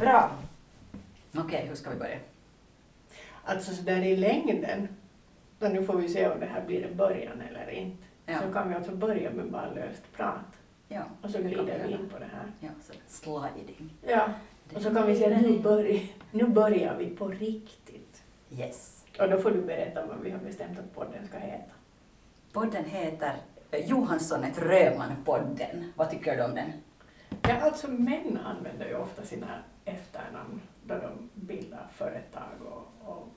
Bra. Okej, okay, hur ska vi börja? Alltså så där i längden, då nu får vi se om det här blir en början eller inte, ja. så kan vi alltså börja med bara löst prat. Ja, och så glider vi in på det här. Ja, så sliding. Ja, och så kan vi säga att nu, börj nu börjar vi på riktigt. Yes. Och då får du berätta vad vi har bestämt att podden ska heta. Podden heter Johansson ett Röman-podden. Vad tycker du om den? Ja, alltså män använder ju ofta sina efternamn då de bildar företag och, och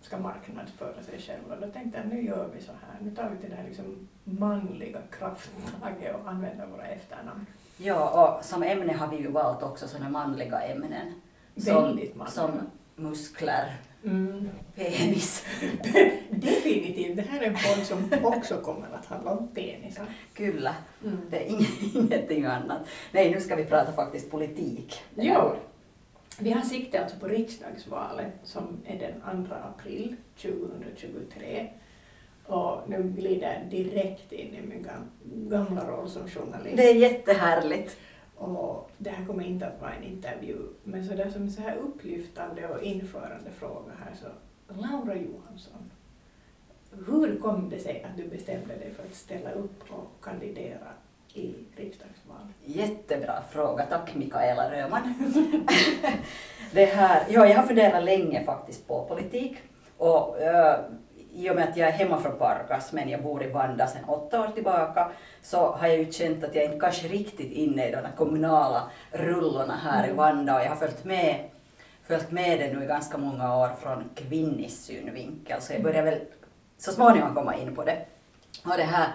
ska marknadsföra sig själva. Då tänkte jag nu gör vi så här, nu tar vi till det här liksom manliga krafttaget och använder våra efternamn. Ja, och som ämne har vi ju valt också sådana manliga ämnen. Som, Väldigt manliga. Som muskler, mm. penis. Definitivt, det här är en podd som också kommer att handla om penisar. Kyllä, mm. det är ingenting annat. Nej, nu ska vi prata faktiskt politik. Jo. Vi har sikte alltså på riksdagsvalet som är den 2 april 2023. Och nu glider jag direkt in i min gamla roll som journalist. Det är jättehärligt. Och det här kommer inte att vara en intervju, men så där som en så här upplyftande och införande fråga här så Laura Johansson, hur kom det sig att du bestämde dig för att ställa upp och kandidera i riksdagsvalet? Jättebra fråga, tack Mikaela Röman. det här, ja, jag har funderat länge faktiskt på politik och uh, i och med att jag är hemma från Pargas men jag bor i Vanda sedan åtta år tillbaka så har jag ju känt att jag inte kanske riktigt inne i de kommunala rullorna här mm. i Vanda och jag har följt med, följt med det nu i ganska många år från kvinnlig synvinkel så jag börjar väl så småningom komma in på det. Och det här,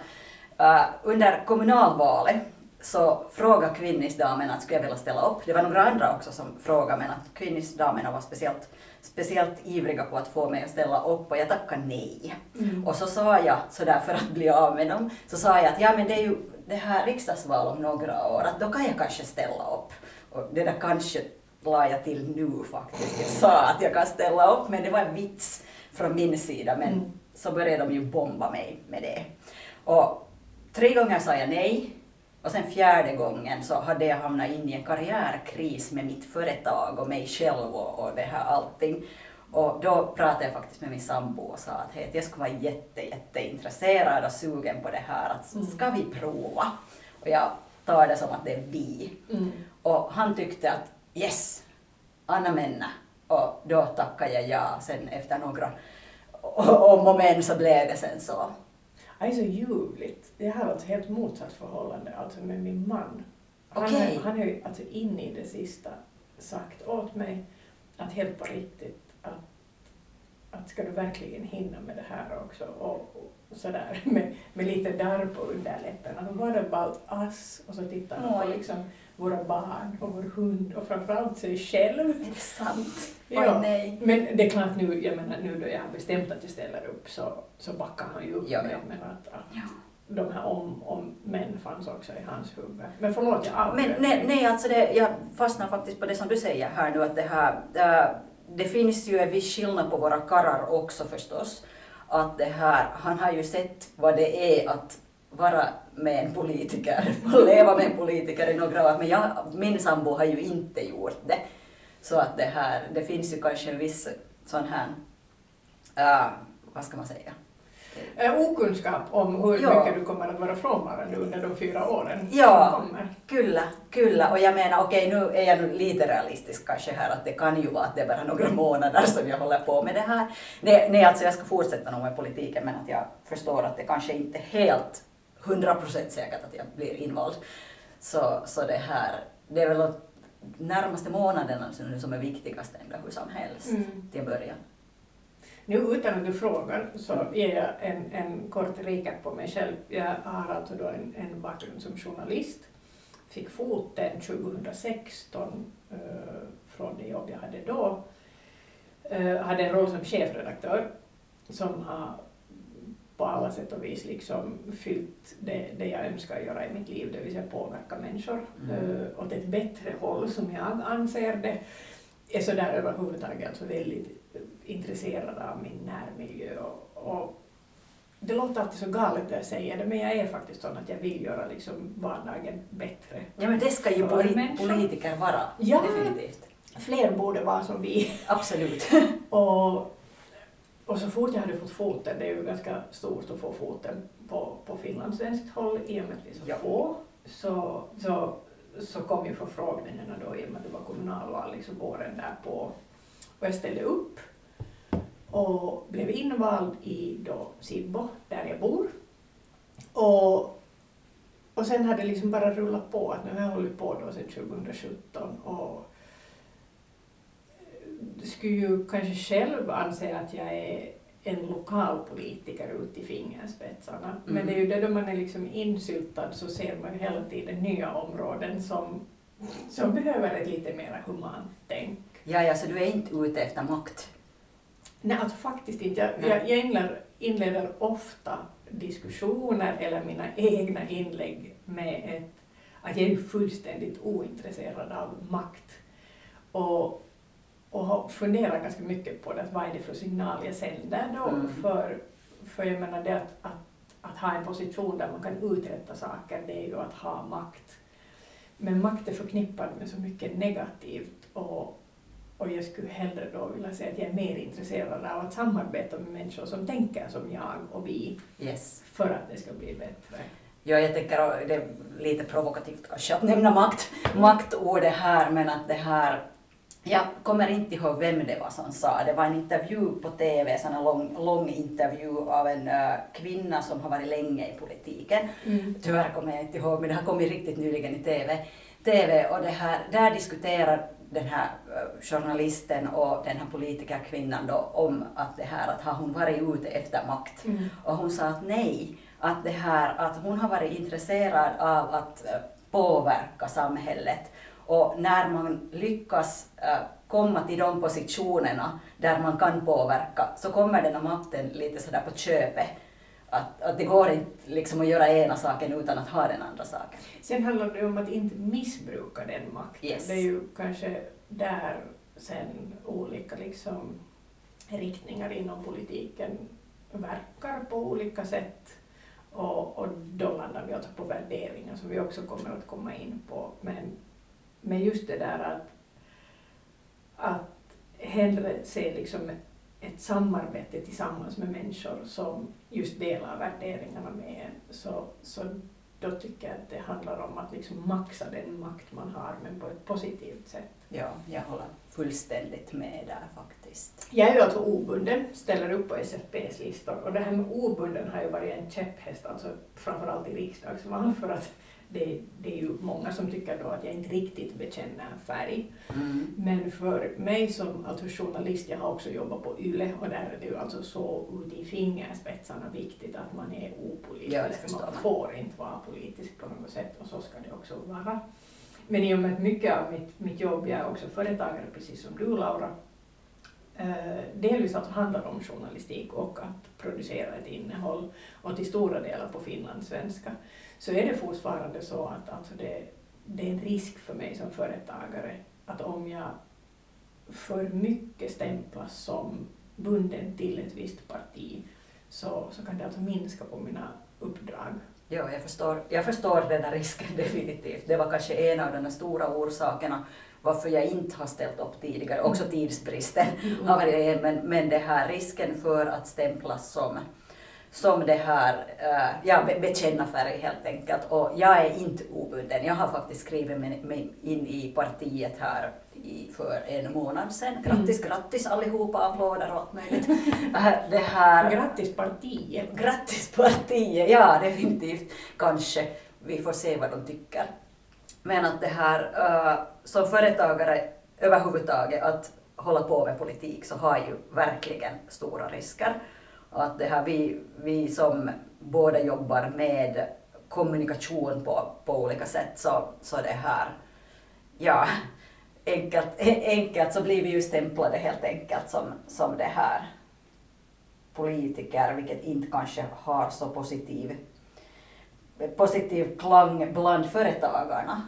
uh, under kommunalvalet så frågade kvinnisdamen att skulle jag vilja ställa upp. Det var några andra också som frågade men att kvinnisdamerna var speciellt, speciellt ivriga på att få mig att ställa upp och jag tackade nej. Mm. Och så sa jag sådär för att bli av med dem, så sa jag att ja men det är ju det här riksdagsval om några år, att då kan jag kanske ställa upp. Och det där kanske la jag till nu faktiskt. Jag sa att jag kan ställa upp men det var en vits från min sida men mm. så började de ju bomba mig med det. Och tre gånger sa jag nej och sen fjärde gången så hade jag hamnat in i en karriärkris med mitt företag och mig själv och, och det här allting. Och då pratade jag faktiskt med min sambo och sa att hej, jag skulle vara jätte, jätteintresserad och sugen på det här, att mm. ska vi prova? Och jag tar det som att det är vi. Mm. Och han tyckte att yes, Anna Menna. Och då tackade jag ja sen efter några om och men så blev det sen så. Det är så ljuvligt. Jag har alltså helt motsatt förhållande alltså med min man. Han, okay. har, han har ju alltså in i det sista sagt åt mig att helt på riktigt att, att ska du verkligen hinna med det här också och, och sådär med, med lite darr på underläppen. Alltså, what about us? Och så tittar han på liksom våra barn och vår hund och framförallt sig själv. Är det sant? Ja. Oj, nej. Men det är klart nu, jag menar nu då jag har bestämt att jag ställer upp så, så backar han ju upp ja, ja. med att, att ja. de här om, om män fanns också i hans huvud. Men förlåt, jag avbröt. Men nej, nej alltså det, jag fastnar faktiskt på det som du säger här nu att det här, äh, det finns ju en viss skillnad på våra karrar också förstås. Att det här, han har ju sett vad det är att vara med en politiker och leva med en politiker i några år. Men jag, min sambo har ju inte gjort det. Så att det här, det finns ju kanske en viss sån här, uh, vad ska man säga? Uh, okunskap om hur ja. mycket du kommer att vara frånvarande under de fyra åren ja. Kyllä, kyllä. Och jag menar, okej okay, nu är jag nu lite realistisk kanske här att det kan ju vara att det är bara några månader som jag håller på med det här. Nej, nej alltså jag ska fortsätta nog med politiken men att jag förstår att det kanske inte är helt 100% säkert att jag blir invald. Så, så det här, det är väl de närmaste månaderna som är viktigast ändå hur som helst mm. till början. Nu utan att du frågar så ger jag en, en kort recap på mig själv. Jag har alltså då en, en bakgrund som journalist. Fick foten 2016 uh, från det jobb jag hade då. Uh, hade en roll som chefredaktör som har på alla sätt och vis liksom fyllt det, det jag önskar göra i mitt liv, det vill säga påverka människor mm. uh, åt ett bättre håll som jag anser det. är sådär överhuvudtaget alltså väldigt intresserad av min närmiljö och, och det låter alltid så galet när jag säger det, men jag är faktiskt sån att jag vill göra liksom vardagen bättre. Ja, men det ska ju polit politiker vara, ja, definitivt. fler borde vara som vi. Absolut. Och, och så fort jag hade fått foten, det är ju ganska stort att få foten på, på finlandssvenskt håll i och med att vi är så Ja. få, så, så, så kom ju förfrågningarna då i och med att det var kommunalval liksom våren därpå. Och jag ställde upp och blev invald i då Sibbo, där jag bor. Och, och sen hade det liksom bara rullat på, att nu har jag hållit på då sedan 2017 och skulle ju kanske själv anse att jag är en lokalpolitiker ut i fingerspetsarna. Men Mm. det är ju det då man är liksom insyltad så ser man hela tiden nya områden som, som behöver ett lite mer humant tänk. Ja, ja, så du är inte ute efter makt? Nej, alltså faktiskt inte. Jag, jag, jag inleder, inleder ofta diskussioner eller mina egna inlägg med ett, att jag är fullständigt ointresserad av makt. Och, och har funderat ganska mycket på det, att vad är det för signal jag sänder då? Mm. För, för jag menar det att, att, att ha en position där man kan uträtta saker, det är ju att ha makt. Men makt är förknippad med så mycket negativt och, och jag skulle hellre då vilja säga att jag är mer intresserad av att samarbeta med människor som tänker som jag och vi Yes. för att det ska bli bättre. Ja, jag tänker att det är lite provokativt kanske att nämna makt, maktordet här, men att det här jag kommer inte ihåg vem det var som sa, det var en intervju på TV, en lång, lång intervju av en äh, kvinna som har varit länge i politiken. Mm. Tyvärr kommer jag inte ihåg, men det har kommit riktigt nyligen i TV. TV och det här, där diskuterar den här äh, journalisten och den här politikerkvinnan då om att det här att har hon varit ute efter makt? Mm. Och hon sa att nej, att det här att hon har varit intresserad av att eh, påverka samhället. Och när man lyckas eh, komma till de positionerna där man kan påverka så kommer den här makten lite sådär på köpet. Att, att det går inte liksom att göra ena saken utan att ha den andra saken. Sen handlar det om att inte missbruka den makten. Yes. Det är ju kanske där sen olika liksom riktningar inom politiken verkar på olika sätt. Och, och då landar vi alltså på värderingar som vi också kommer att komma in på. Men, men just det där att, att hellre se liksom ett, samarbete tillsammans med människor som just delar värderingarna med en. Så, så då tycker jag att det handlar om att liksom maxa den makt man har, men på ett positivt sätt. Ja, jag håller fullständigt med där faktiskt. Jag är ju alltså obunden, ställer upp på SFPs listor och det här med obunden har ju varit en käpphäst, alltså framförallt i riksdagsval, för att det, det är ju många som tycker då att jag inte riktigt bekänner färg. Mm. Men för mig som alltså journalist, jag har också jobbat på YLE och där är det ju alltså så ute i fingerspetsarna viktigt att man är opolitisk. Ja, man får inte vara politisk på något sätt och så ska det också vara. Men i och med att mycket av mitt, mitt jobb, jag är också företagare precis som du Laura, eh, delvis alltså handlar om journalistik och att producera ett innehåll och till stora delar på finlandssvenska, så är det fortfarande så att alltså det, det är en risk för mig som företagare att om jag för mycket stämplas som bunden till ett visst parti så, så kan det alltså minska på mina uppdrag. Ja, jag förstår, jag förstår den där risken definitivt. Det var kanske en av de stora orsakerna varför jag inte har ställt upp tidigare. Också tidsbristen en, men, men det här risken för att stämplas som, som det här, eh, ja, be- bekänna färg helt enkelt. Och jag är inte obunden. Jag har faktiskt skrivit mig, mig in i partiet här i, för en månad sedan. Grattis, grattis allihopa, applåder och allt möjligt. Eh, det här, Grattis partiet! Grattis partiet! Ja, definitivt. Kanske. Vi får se vad de tycker. Men att det här, uh, som företagare överhuvudtaget, att hålla på med politik så har ju verkligen stora risker. Och att det här, vi, vi som båda jobbar med kommunikation på, på olika sätt så, så det här, ja, enkelt, enkelt så blir vi ju stämplade helt enkelt som, som det här politiker, vilket inte kanske har så positiv, positiv klang bland företagarna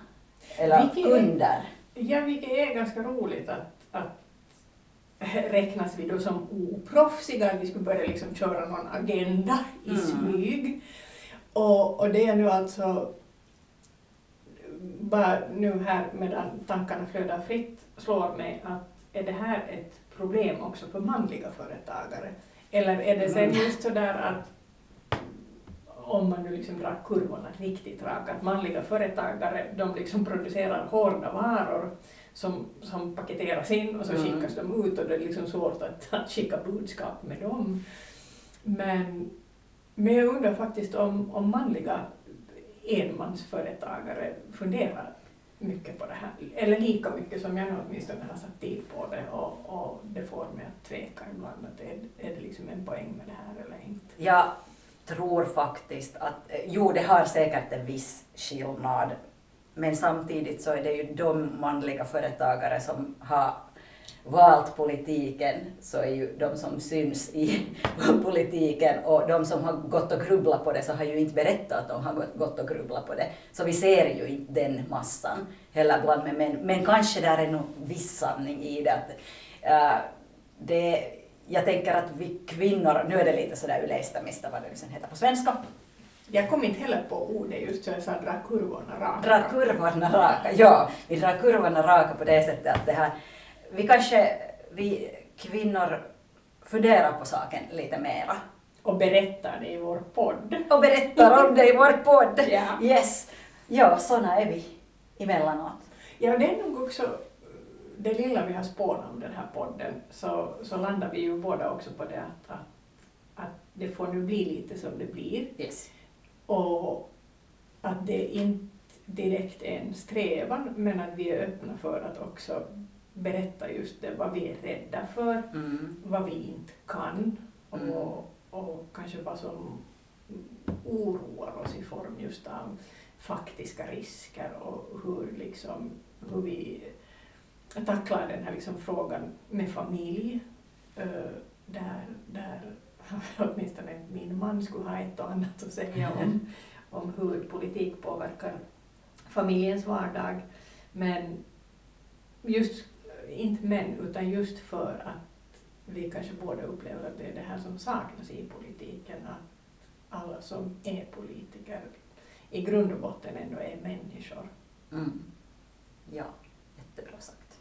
eller Vilket- kunder. Ja, vilket är ganska roligt att, att räknas vi då som oproffsiga, vi skulle börja liksom köra någon agenda i Mm. smyg. Och, och det är nu alltså bara nu här medan tankarna flödar fritt slår mig att är det här ett problem också för manliga företagare? Eller är det sen Mm. just sådär att om man nu liksom drar kurvorna riktigt rakt, att manliga företagare de liksom producerar hårda varor som, som paketeras in och så Mm. skickas de ut och det är liksom svårt att, att skicka budskap med dem. Men, men jag undrar faktiskt om, om manliga enmansföretagare funderar mycket på det här, eller lika mycket som jag åtminstone har satt tid på det och, och det får mig att tveka ibland att är, är det liksom en poäng med det här eller inte. Jag tror faktiskt att, eh, jo det har säkert en viss skillnad, men samtidigt så är det ju de manliga företagare som har valt politiken, så är ju de som syns i politiken och de som har gått och grubblat på det så har ju inte berättat att de har gått, och grubblat på det. Så vi ser ju inte den massan heller bland med män. Men kanske där är nog viss sanning i det. Att, äh, det jag tänker att vi kvinnor, nu är det lite sådär yleistämistä vad det sen heter på svenska, jag kom inte heller på ordet just så jag sa dra kurvorna raka. dra kurvorna raka. Ja, vi drar kurvorna raka på det sättet att det här, vi kanske, vi kvinnor funderar på saken lite mera Och berättar det i vår podd. och berättar om det i vår podd. Ja. Yes. Ja, såna är vi emellanåt. Ja, det är nog också det lilla vi har spånat om den här podden så, så landar vi ju båda också på det att, att, att det får nu bli lite som det blir Yes. Och att det inte direkt är en strävan men att vi är öppna för att också berätta just det, vad vi är rädda för, Mm. vad vi inte kan och, Mm. och kanske vad som oroar oss i form just av faktiska risker och hur, liksom, hur vi tacklar den här liksom frågan med familj. eh, Där, där åtminstone min man skulle ha ett och annat att säga om, om hur politik påverkar familjens vardag. Men just, inte män, utan just för att vi kanske båda upplever att det är det här som saknas i politiken, att alla som är politiker i grund och botten ändå är människor. Mm. Ja, jättebra sagt.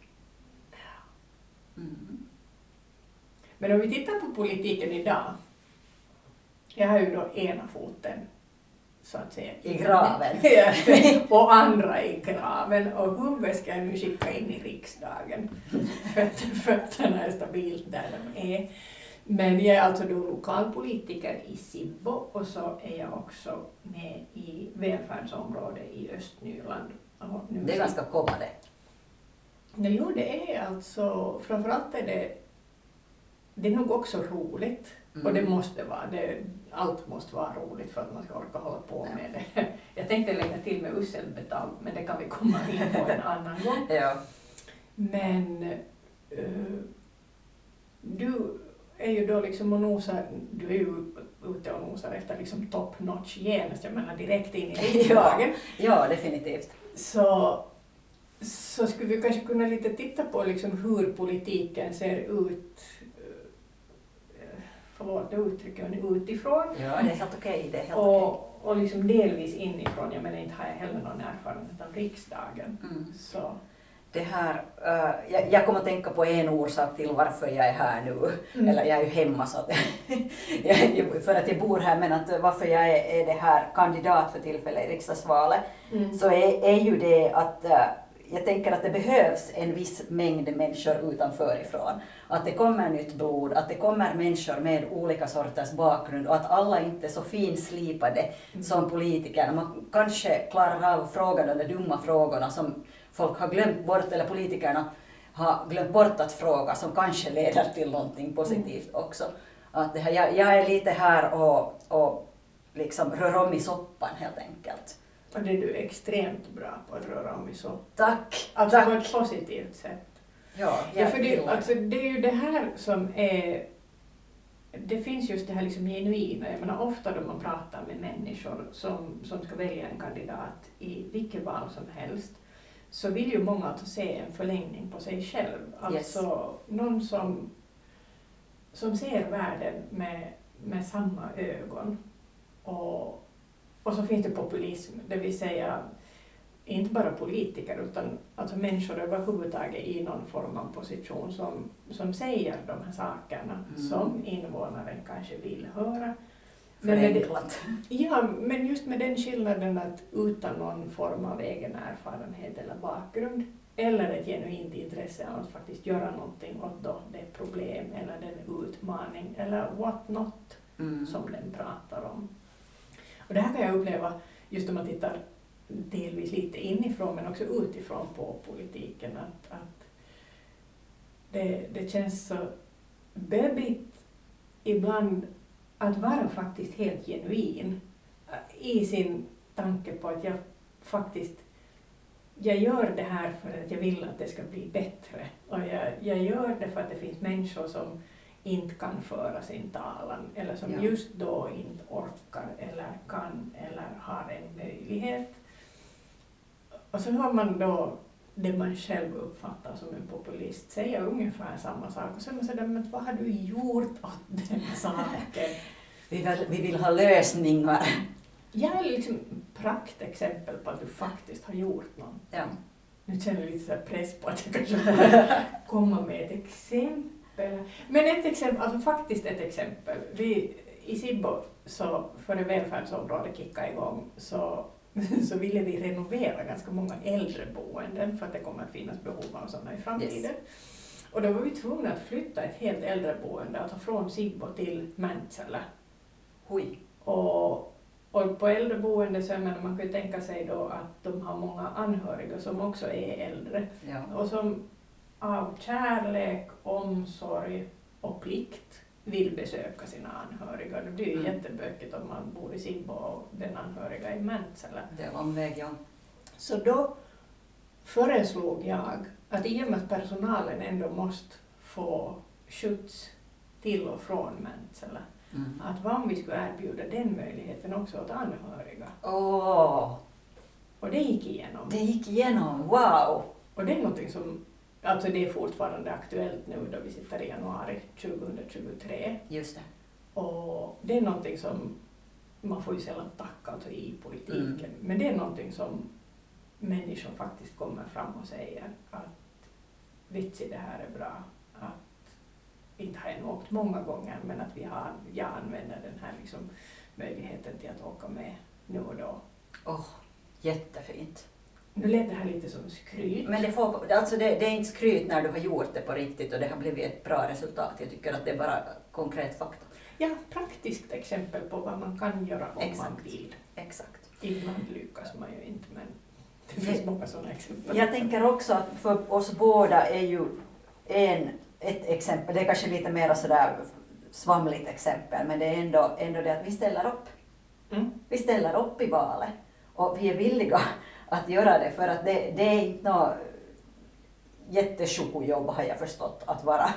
Mm. Men om vi tittar på politiken idag, jag har ju då ena foten så att säga I graven. Och andra i graven och huvudet ska jag nu skicka in i riksdagen. Föt- Fötterna är stabilt där de är. Men jag är alltså då lokalpolitiker i Sibbo och så är jag också med i välfärdsområdet i Östnyland. Det är ganska kommande. Jo, det är alltså, framförallt är det, det är nog också roligt. Mm. Och det måste vara, det, allt måste vara roligt för att man ska orka hålla på Ja. med det. Jag tänkte lägga till med uselt betalt, men det kan vi komma in på en annan gång. Ja. Men eh, du är ju då liksom och nosar, du är ju ute och nosar efter liksom top notch genast, jag menar direkt in i riksdagen. ja, definitivt. så, så skulle vi kanske kunna lite titta på liksom hur politiken ser ut, förlåt det uttrycket, men utifrån. Ja, det är helt okej. Det är helt okej. Och, och liksom delvis inifrån, jag menar inte har jag heller någon erfarenhet av riksdagen. Mm. Så, Det här, eh, jag, jag kommer att tänka på en orsak till varför jag är här nu. Mm. Eller jag är ju hemma så att jag, för att jag bor här men att varför jag är, är det här kandidat för tillfället i riksdagsvalet mm. så är, är ju det att eh, jag tänker att det behövs en viss mängd människor utanför ifrån. Att det kommer nytt blod, att det kommer människor med olika sorters bakgrund och att alla inte är så finslipade Mm. som politiker. Man kanske klarar av frågorna, de dumma frågorna som folk har glömt bort, eller politikerna har glömt bort att fråga, som kanske leder till någonting positivt också. Att det här, jag, jag är lite här och, och liksom rör om i soppan helt enkelt. Och det är du extremt bra på att röra om i så. Tack! Alltså på tack! ett positivt sätt. Ja, Ja, för det, alltså, det är ju det här som är... Det finns just det här liksom genuina. Jag menar, ofta då man pratar med människor som, som ska välja en kandidat i vilket val som helst så vill ju många alltså se en förlängning på sig själv. Alltså någon som, som ser världen med, med samma ögon. Och, och så finns det populism, det vill säga inte bara politiker utan alltså människor överhuvudtaget i någon form av position som, som säger de här sakerna Mm. som invånaren kanske vill höra. Men med det, Förenklat. ja, men just med den skillnaden att utan någon form av egen erfarenhet eller bakgrund eller ett genuint intresse av att faktiskt göra någonting åt då det problem eller den utmaning eller what not Mm. som den pratar om. Och det här kan jag uppleva just om man tittar delvis lite inifrån men också utifrån på politiken att, att det, det känns så böbigt ibland att vara faktiskt helt genuin eh, i sin tanke på att jag faktiskt jag gör det här för att jag vill att det ska bli bättre. Och jag, jag gör det för att det finns människor som inte kan föra sin talan eller som Ja. just då inte orkar eller kan eller har en möjlighet. Och så hör man då det man själv uppfattar som en populist säga ungefär samma sak och så är man sådär, men vad har du gjort åt den saken? Vi, vill, vi vill ha lösningar. Jag är liksom praktexempel på att du faktiskt har gjort något. Ja. Nu känner jag lite press på att jag kanske komma med ett exempel. Men ett exempel, alltså faktiskt ett exempel. Vi, I Sibbo, så före välfärdsområdet kickade igång, så, så ville vi renovera ganska många äldreboenden för att det kommer att finnas behov av sådana i framtiden. Och då var vi tvungna att flytta ett helt äldreboende, alltså från Sibbo till Mäntsälä. Och, och på äldreboende så menar, man kan ju tänka sig då att de har många anhöriga som också är äldre Ja. och som av kärlek, omsorg och plikt vill besöka sina anhöriga. Det blir ju Mm. jättebökigt om man bor i Sibbo och den anhöriga i Mäntsälä. Det är lång väg, ja. Så då föreslog jag att i och med att personalen ändå måste få skjuts till och från Mäntsälä, Mm. att vad om vi skulle erbjuda den möjligheten också åt anhöriga? Åh, Och det gick igenom. det gick igenom. Wow! Och det är någonting som, alltså det är fortfarande aktuellt nu då vi sitter i januari 2023. Just det. Och det är någonting som, man får ju sällan tacka alltså i politiken, Mm. men det är någonting som människor faktiskt kommer fram och säger att vitsi det här är bra. Att, inte har jag åkt många gånger, men att vi har, jag använder den här liksom möjligheten till att åka med nu och då. Åh, jättefint. Nu lät det här lite som skryt. Men det, får, alltså det, det är inte skryt när du har gjort det på riktigt och det har blivit ett bra resultat. Jag tycker att det är bara konkret fakta. Ja, praktiskt exempel på vad man kan göra om man Exakt. vill. Exakt. Ibland lyckas man ju inte, men det finns många sådana exempel. Jag tänker också att för oss båda är ju en, ett exempel, det är kanske lite mer sådär svamligt exempel, men det är ändå, ändå det att vi ställer upp. Mm. Vi ställer upp i valet och vi är villiga att göra det för att det, det är inte något jättesjobb har jag förstått att vara,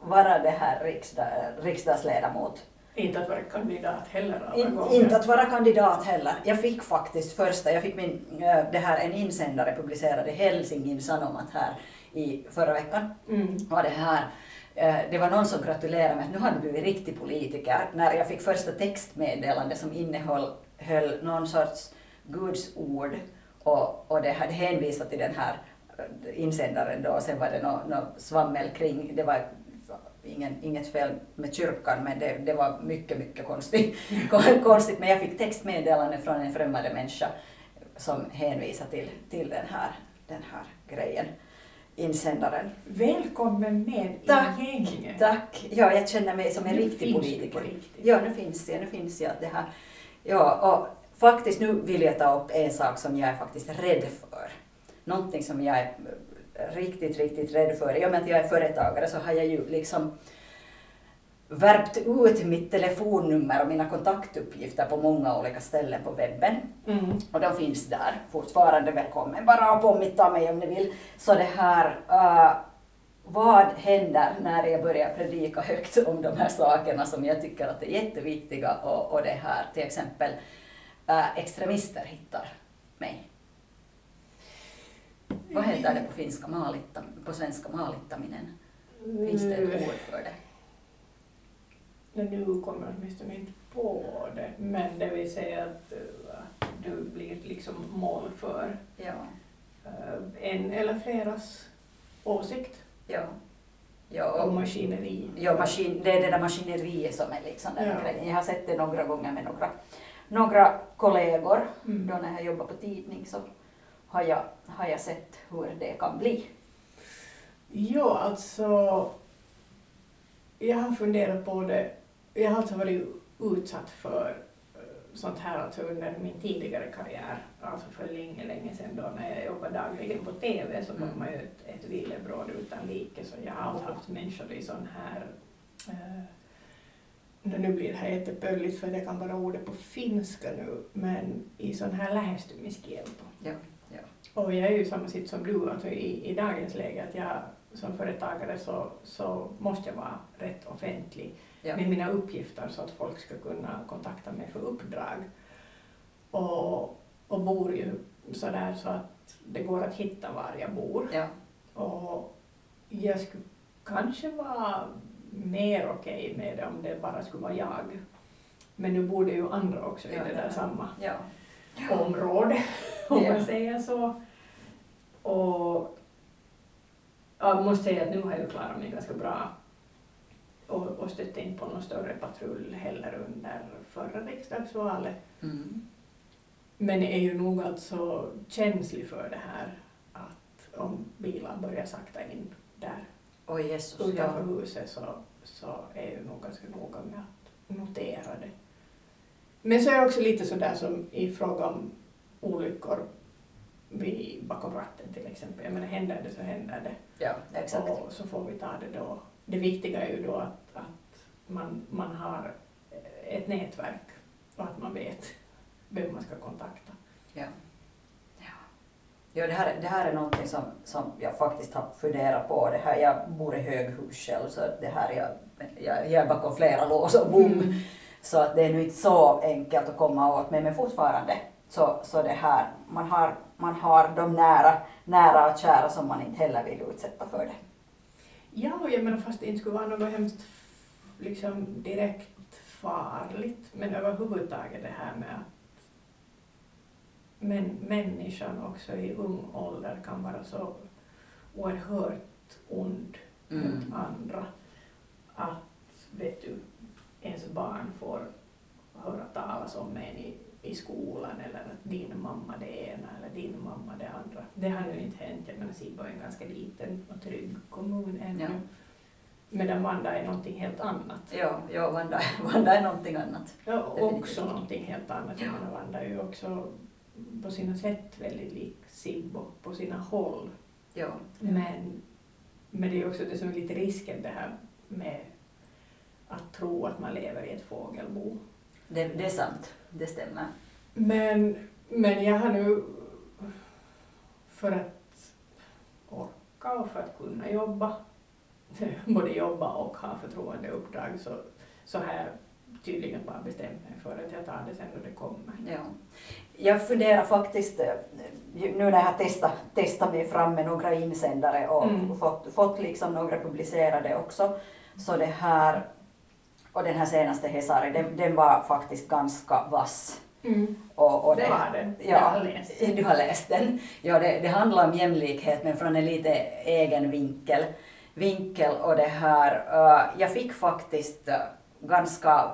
vara det här riksdag, riksdagsledamot. Inte att vara kandidat heller alla In, gånger. inte att vara kandidat heller. Jag fick faktiskt första, jag fick min, eh, det här, en insändare publicerad i Helsingin Sanomat här i förra veckan. Mm. Och det här, eh, det var någon som gratulerade mig att nu har du blivit riktig politiker. När jag fick första textmeddelande som innehöll höll någon sorts Guds ord och, och det hade hänvisat till den här eh, insändaren då och sen var det något nå svammel kring, det var ingen, inget fel med kyrkan men det, det var mycket, mycket konstigt, konstigt. Men jag fick textmeddelande från en främmande människa som hänvisade till, till den, här, den här grejen, insändaren. Välkommen med Tack, i gänget. Tack! Ja, jag känner mig som en Nu riktig politiker. Ja, nu finns jag, nu finns jag. Det här. Ja, och faktiskt nu vill jag ta upp en sak som jag är faktiskt rädd för. Någonting som jag är riktigt, riktigt rädd för. I och med att jag är företagare så har jag ju liksom värpt ut mitt telefonnummer och mina kontaktuppgifter på många olika ställen på webben. Mm. Och de finns där fortfarande. Välkommen bara att påminna mig om ni vill. Så det här, uh, vad händer när jag börjar predika högt om de här sakerna som jag tycker att är jätteviktiga och, och det här till exempel uh, extremister hittar mig. Vad heter det på finska maalitta, på svenska maalittaminen? Finns det ett Nu, ord för det? nu kommer jag åtminstone inte på det, men det vill säga att, att nu blir liksom mål för Ja. eh, en eller fleras åsikt Ja. Ja, om och, maskineri. ja maskin, det är det där maskineriet som är liksom den Ja. grejen. Jag har sett det några gånger med några, några kollegor. Mm. Då när jag jobbar på tidning så har jag, har jag sett hur det kan bli. Ja, alltså jag har funderat på det. Jag har alltså varit utsatt för eh, sånt här alltså under min tidigare karriär, alltså för länge, länge sedan då när jag jobbade dagligen på TV så var Mm. man ju ett, ett villebråd utan like så jag har alltid haft människor i sån här eh, nu blir det här jättepölligt för jag kan bara ordet på finska nu, men i sån här lähestymiskielto. Ja, Och jag är ju i samma sitt som du, alltså i, i dagens läge att jag som företagare så, så måste jag vara rätt offentlig Ja. med mina uppgifter så att folk ska kunna kontakta mig för uppdrag. Och, och bor ju sådär så att det går att hitta var jag bor. ja, Och jag skulle kanske vara mer okej med det om det bara skulle vara jag. Men nu bor det ju andra också i Ja, det ja, där ja. samma ja. område, om man säger så. Och jag måste säga att nu har jag klarat mig ganska bra och, och stötte in på någon större patrull heller under förra riksdagsvalet. Mm. Men är ju nog alltså känslig för det här att om bilar börjar sakta in där Oj Jesus, utanför ja. huset så, så är jag ju nog ganska noga med att notera det. Men så är jag också lite sådär som i fråga om olyckor vid, bakom ratten till exempel. Jag menar, händer det så händer det. Ja, exakt. Och så får vi ta det då. Det viktiga är ju då att, att man, man har ett nätverk och att man vet vem man ska kontakta. Ja. Ja, det, här, det här är någonting som, som jag faktiskt har funderat på. Det här, jag bor i höghus själv så det här, jag, jag, jag är bakom flera lås och bom. Mm. Så att det är nu inte så enkelt att komma åt mig, men fortfarande så, så det här, man har, man har de nära, nära och kära som man inte heller vill utsätta för det. Ja, och jag menar fast det inte skulle vara något hemskt liksom, direkt farligt, men överhuvudtaget det här med att men människan också i ung ålder kan vara så oerhört ond Mm. mot andra att vet du, ens barn får höra talas om en i, i skolan eller att din mamma det ena eller din mamma det andra. Det har ju inte hänt. Jag menar Sibbo är en ganska liten och trygg kommun ännu. Ja. Medan Vanda är någonting helt annat. Ja, ja Vanda, Vanda är någonting annat. Ja, Definitivt. också någonting helt annat. Jag menar Vanda är ju också på sina sätt väldigt lik Sibbo på sina håll. Ja. Men, men det är också det som är lite risken det här med att tro att man lever i ett fågelbo. Det, det är sant, det stämmer. Men, men jag har nu för att orka och för att kunna jobba, både jobba och ha förtroendeuppdrag så, så jag tydligen bara bestämt mig för att jag tar det sen när det kommer. Ja. Jag funderar faktiskt, eh, nu när jag har testat, testat mig fram med några insändare och Mm. fått, fått liksom några publicerade också, så det här, och den här senaste Hesari, den, den var faktiskt ganska vass. Och, och Det var det. Ja, Jag har läst den. Du har läst den. Ja, det, det handlar om jämlikhet men från en lite egen vinkel. vinkel och det här, eh, jag fick faktiskt eh, ganska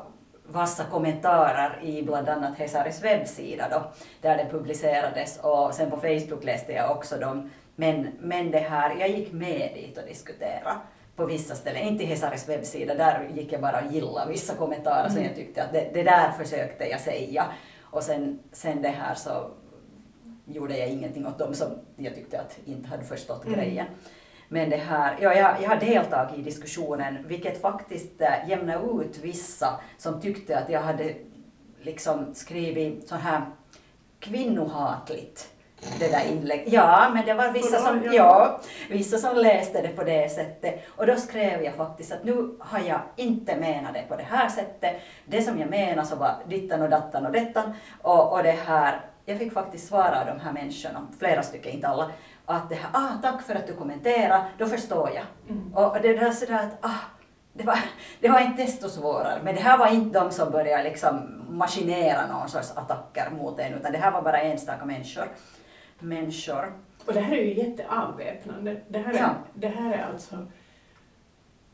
vassa kommentarer i bland annat Hesaris webbsida då, där det publicerades och sen på Facebook läste jag också dem. Men, men det här, jag gick med dit och diskuterade på vissa ställen, inte Hesaris webbsida, där gick jag bara och gillade vissa kommentarer som Mm. jag tyckte att det, det där försökte jag säga. Och sen, sen det här så gjorde jag ingenting åt dem som jag tyckte att inte hade förstått Mm. grejen. Men det här, ja, jag, jag har deltagit i diskussionen, vilket faktiskt äh, jämnade ut vissa som tyckte att jag hade liksom skrivit så här kvinnohatligt det där inlägget. Ja, men det var vissa som, ja. vissa som läste det på det sättet. Och då skrev jag faktiskt att nu har jag inte menat det på det här sättet. Det som jag menade så var dittan och dattan och dettan. Och, och det här, jag fick faktiskt svara de här människorna, flera stycken, inte alla, att det här, ah, tack för att du kommenterar, då förstår jag. Mm. Och det där sådär att, ah, det var, det var inte desto svårare. Men det här var inte de som började liksom maskinera någon sorts attacker mot en, utan det här var bara enstaka människor. människor. Och det här är ju jätteavväpnande. Det här är, Ja. det här är alltså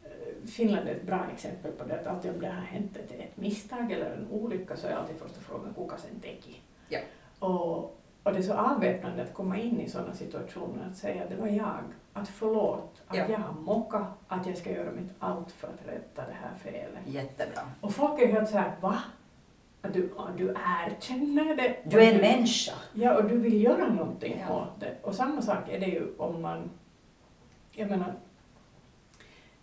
eh, Finland är ett bra exempel på det, att alltid om det har hänt ett, ett misstag eller en olycka så är alltid första frågan kuka sen teki. Ja. Och, och det är så avväpnande att komma in i sådana situationer, att säga det var jag, att förlåt, att Ja. jag har mockat, att jag ska göra mitt allt för att rätta det här felet. Jättebra. Och folk är helt såhär, va? Att du, du erkänner det. Du är en människa. Ja, och du vill göra någonting Ja. åt det. Och samma sak är det ju om man, jag menar,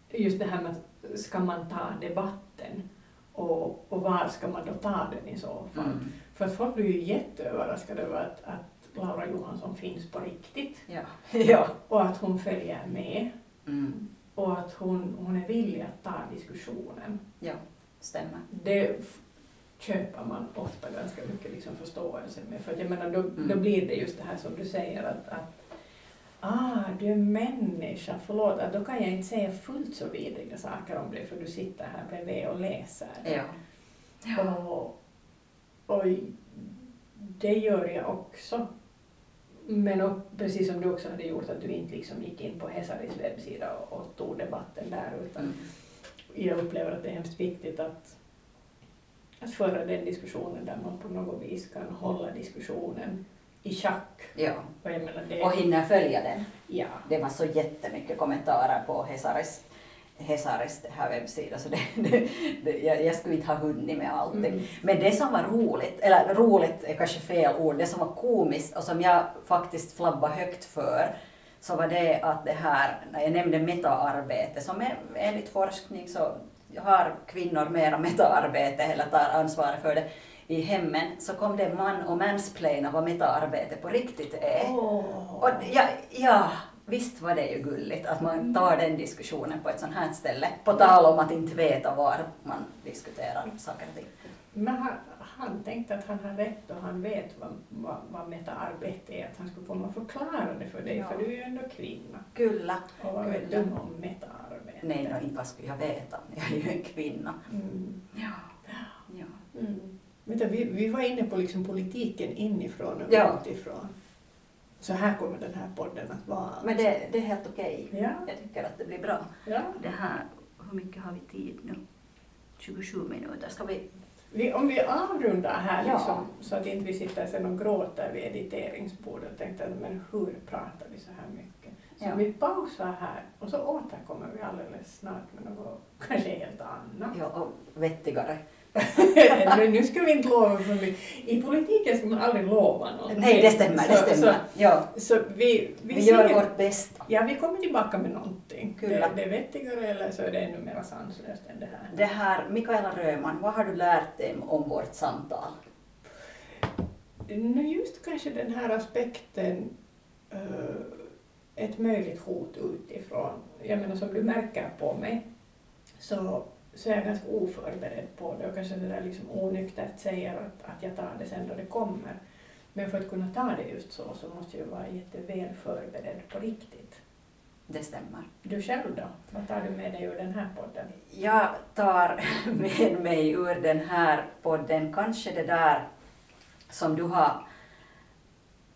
just det här med att ska man ta debatten och, och var ska man då ta den i så fall? Mm. För folk blir ju jätteöverraskade över att, att Laura Johansson finns på riktigt Ja. ja. och att hon följer med Mm. och att hon, hon är villig att ta diskussionen. Ja, stämmer. det köper man ofta ganska mycket liksom förståelse med. För jag menar, då, Mm. då blir det just det här som du säger att, att ah, du är människa, förlåt, att då kan jag inte säga fullt så vidriga saker om dig för du sitter här bredvid och läser. Ja. Ja. Och, och det gör jag också. Men och, precis som du också hade gjort, att du inte liksom gick in på Hesaris webbsida och, och tog debatten där, utan Mm. jag upplever att det är hemskt viktigt att, att föra den diskussionen där man på något vis kan hålla diskussionen i schack. ja. Och jag menar det, Och hinner följa den. ja. Det var så jättemycket kommentarer på Hesares, Hesares det här webbsida så det, det, det, jag, jag skulle inte ha hunnit med allting. Mm. Men det som var roligt, eller roligt är kanske fel ord, det som var komiskt och som jag faktiskt flabbade högt för så var det att det här, när jag nämnde metaarbete, som är, enligt forskning så har kvinnor mera metaarbete eller tar ansvar för det i hemmen, så kom det man och mansplaina vad metaarbete på riktigt är. Åh. Och ja, ja, visst var det ju gulligt att man tar den diskussionen på ett sånt här ställe. På tal om att inte veta var man diskuterar saker och ting. Men han, han tänkte att han har rätt och han vet vad, vad, vad metaarbete är, att han skulle komma och förklara det för dig, Ja. för du är ju ändå kvinna. Kyllä. Och vad vet du om metaarbete? Nej, no, inte vad skulle jag veta. Jag är ju en kvinna. Mm. Ja. ja. Mm. Vänta, vi, vi var inne på liksom politiken inifrån och Ja. utifrån. Så här kommer den här podden att vara. Men det, det är helt okej. Ja. Jag tycker att det blir bra. ja. Det här, hur mycket har vi tid nu? 27 minuter. Ska vi... Vi, om vi avrundar här Ja. liksom, så att inte vi sitter sen och gråter vid editeringsbordet och tänkte men hur pratar vi så här mycket? Så Ja. vi pausar här och så återkommer vi alldeles snart med något kanske helt annat. Ja, och vettigare. Nu ska vi inte lova för mycket. I politiken ska man aldrig lova någonting. Nej, det stämmer. Det Så- stämmer. Ja, Så, så vi, vi, vi gör vårt bästa. Ja, vi kommer tillbaka med någonting. Kyllä. det är vettigare eller så är det ännu mer sanslöst än det här. Det här, Mikaela Röman, vad har du lärt dig om vårt samtal? Nu just kanske den här aspekten eh, ett möjligt hot utifrån. Jag menar som du märker på mig så, så är jag ganska oförberedd på det och kanske det där liksom onyktert säger att, att jag tar det sen då det kommer. Men för att kunna ta det just så så måste jag vara jätteväl förberedd på riktigt. Det stämmer. Du själv då? Vad tar du med dig ur den här podden? Jag tar med mig ur den här podden kanske det där som du har...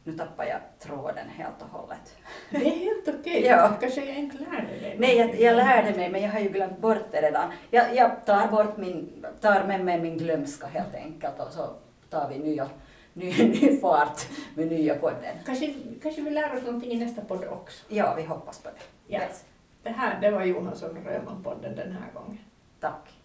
Nu tappar jag tråden helt och hållet. Det är helt okej. Ja. Kanske jag inte lärde dig Nej, jag, jag lärde mig men jag har ju glömt bort det redan. Jag, jag tar, bort min, tar med mig min glömska helt enkelt och så tar vi nya, ny, ny fart med nya podden. Kanske, kanske vi lär oss någonting i nästa podd också. Ja, vi hoppas på det. Ja. Yes. Det här det var Johansson Röman-podden den här gången. Tack.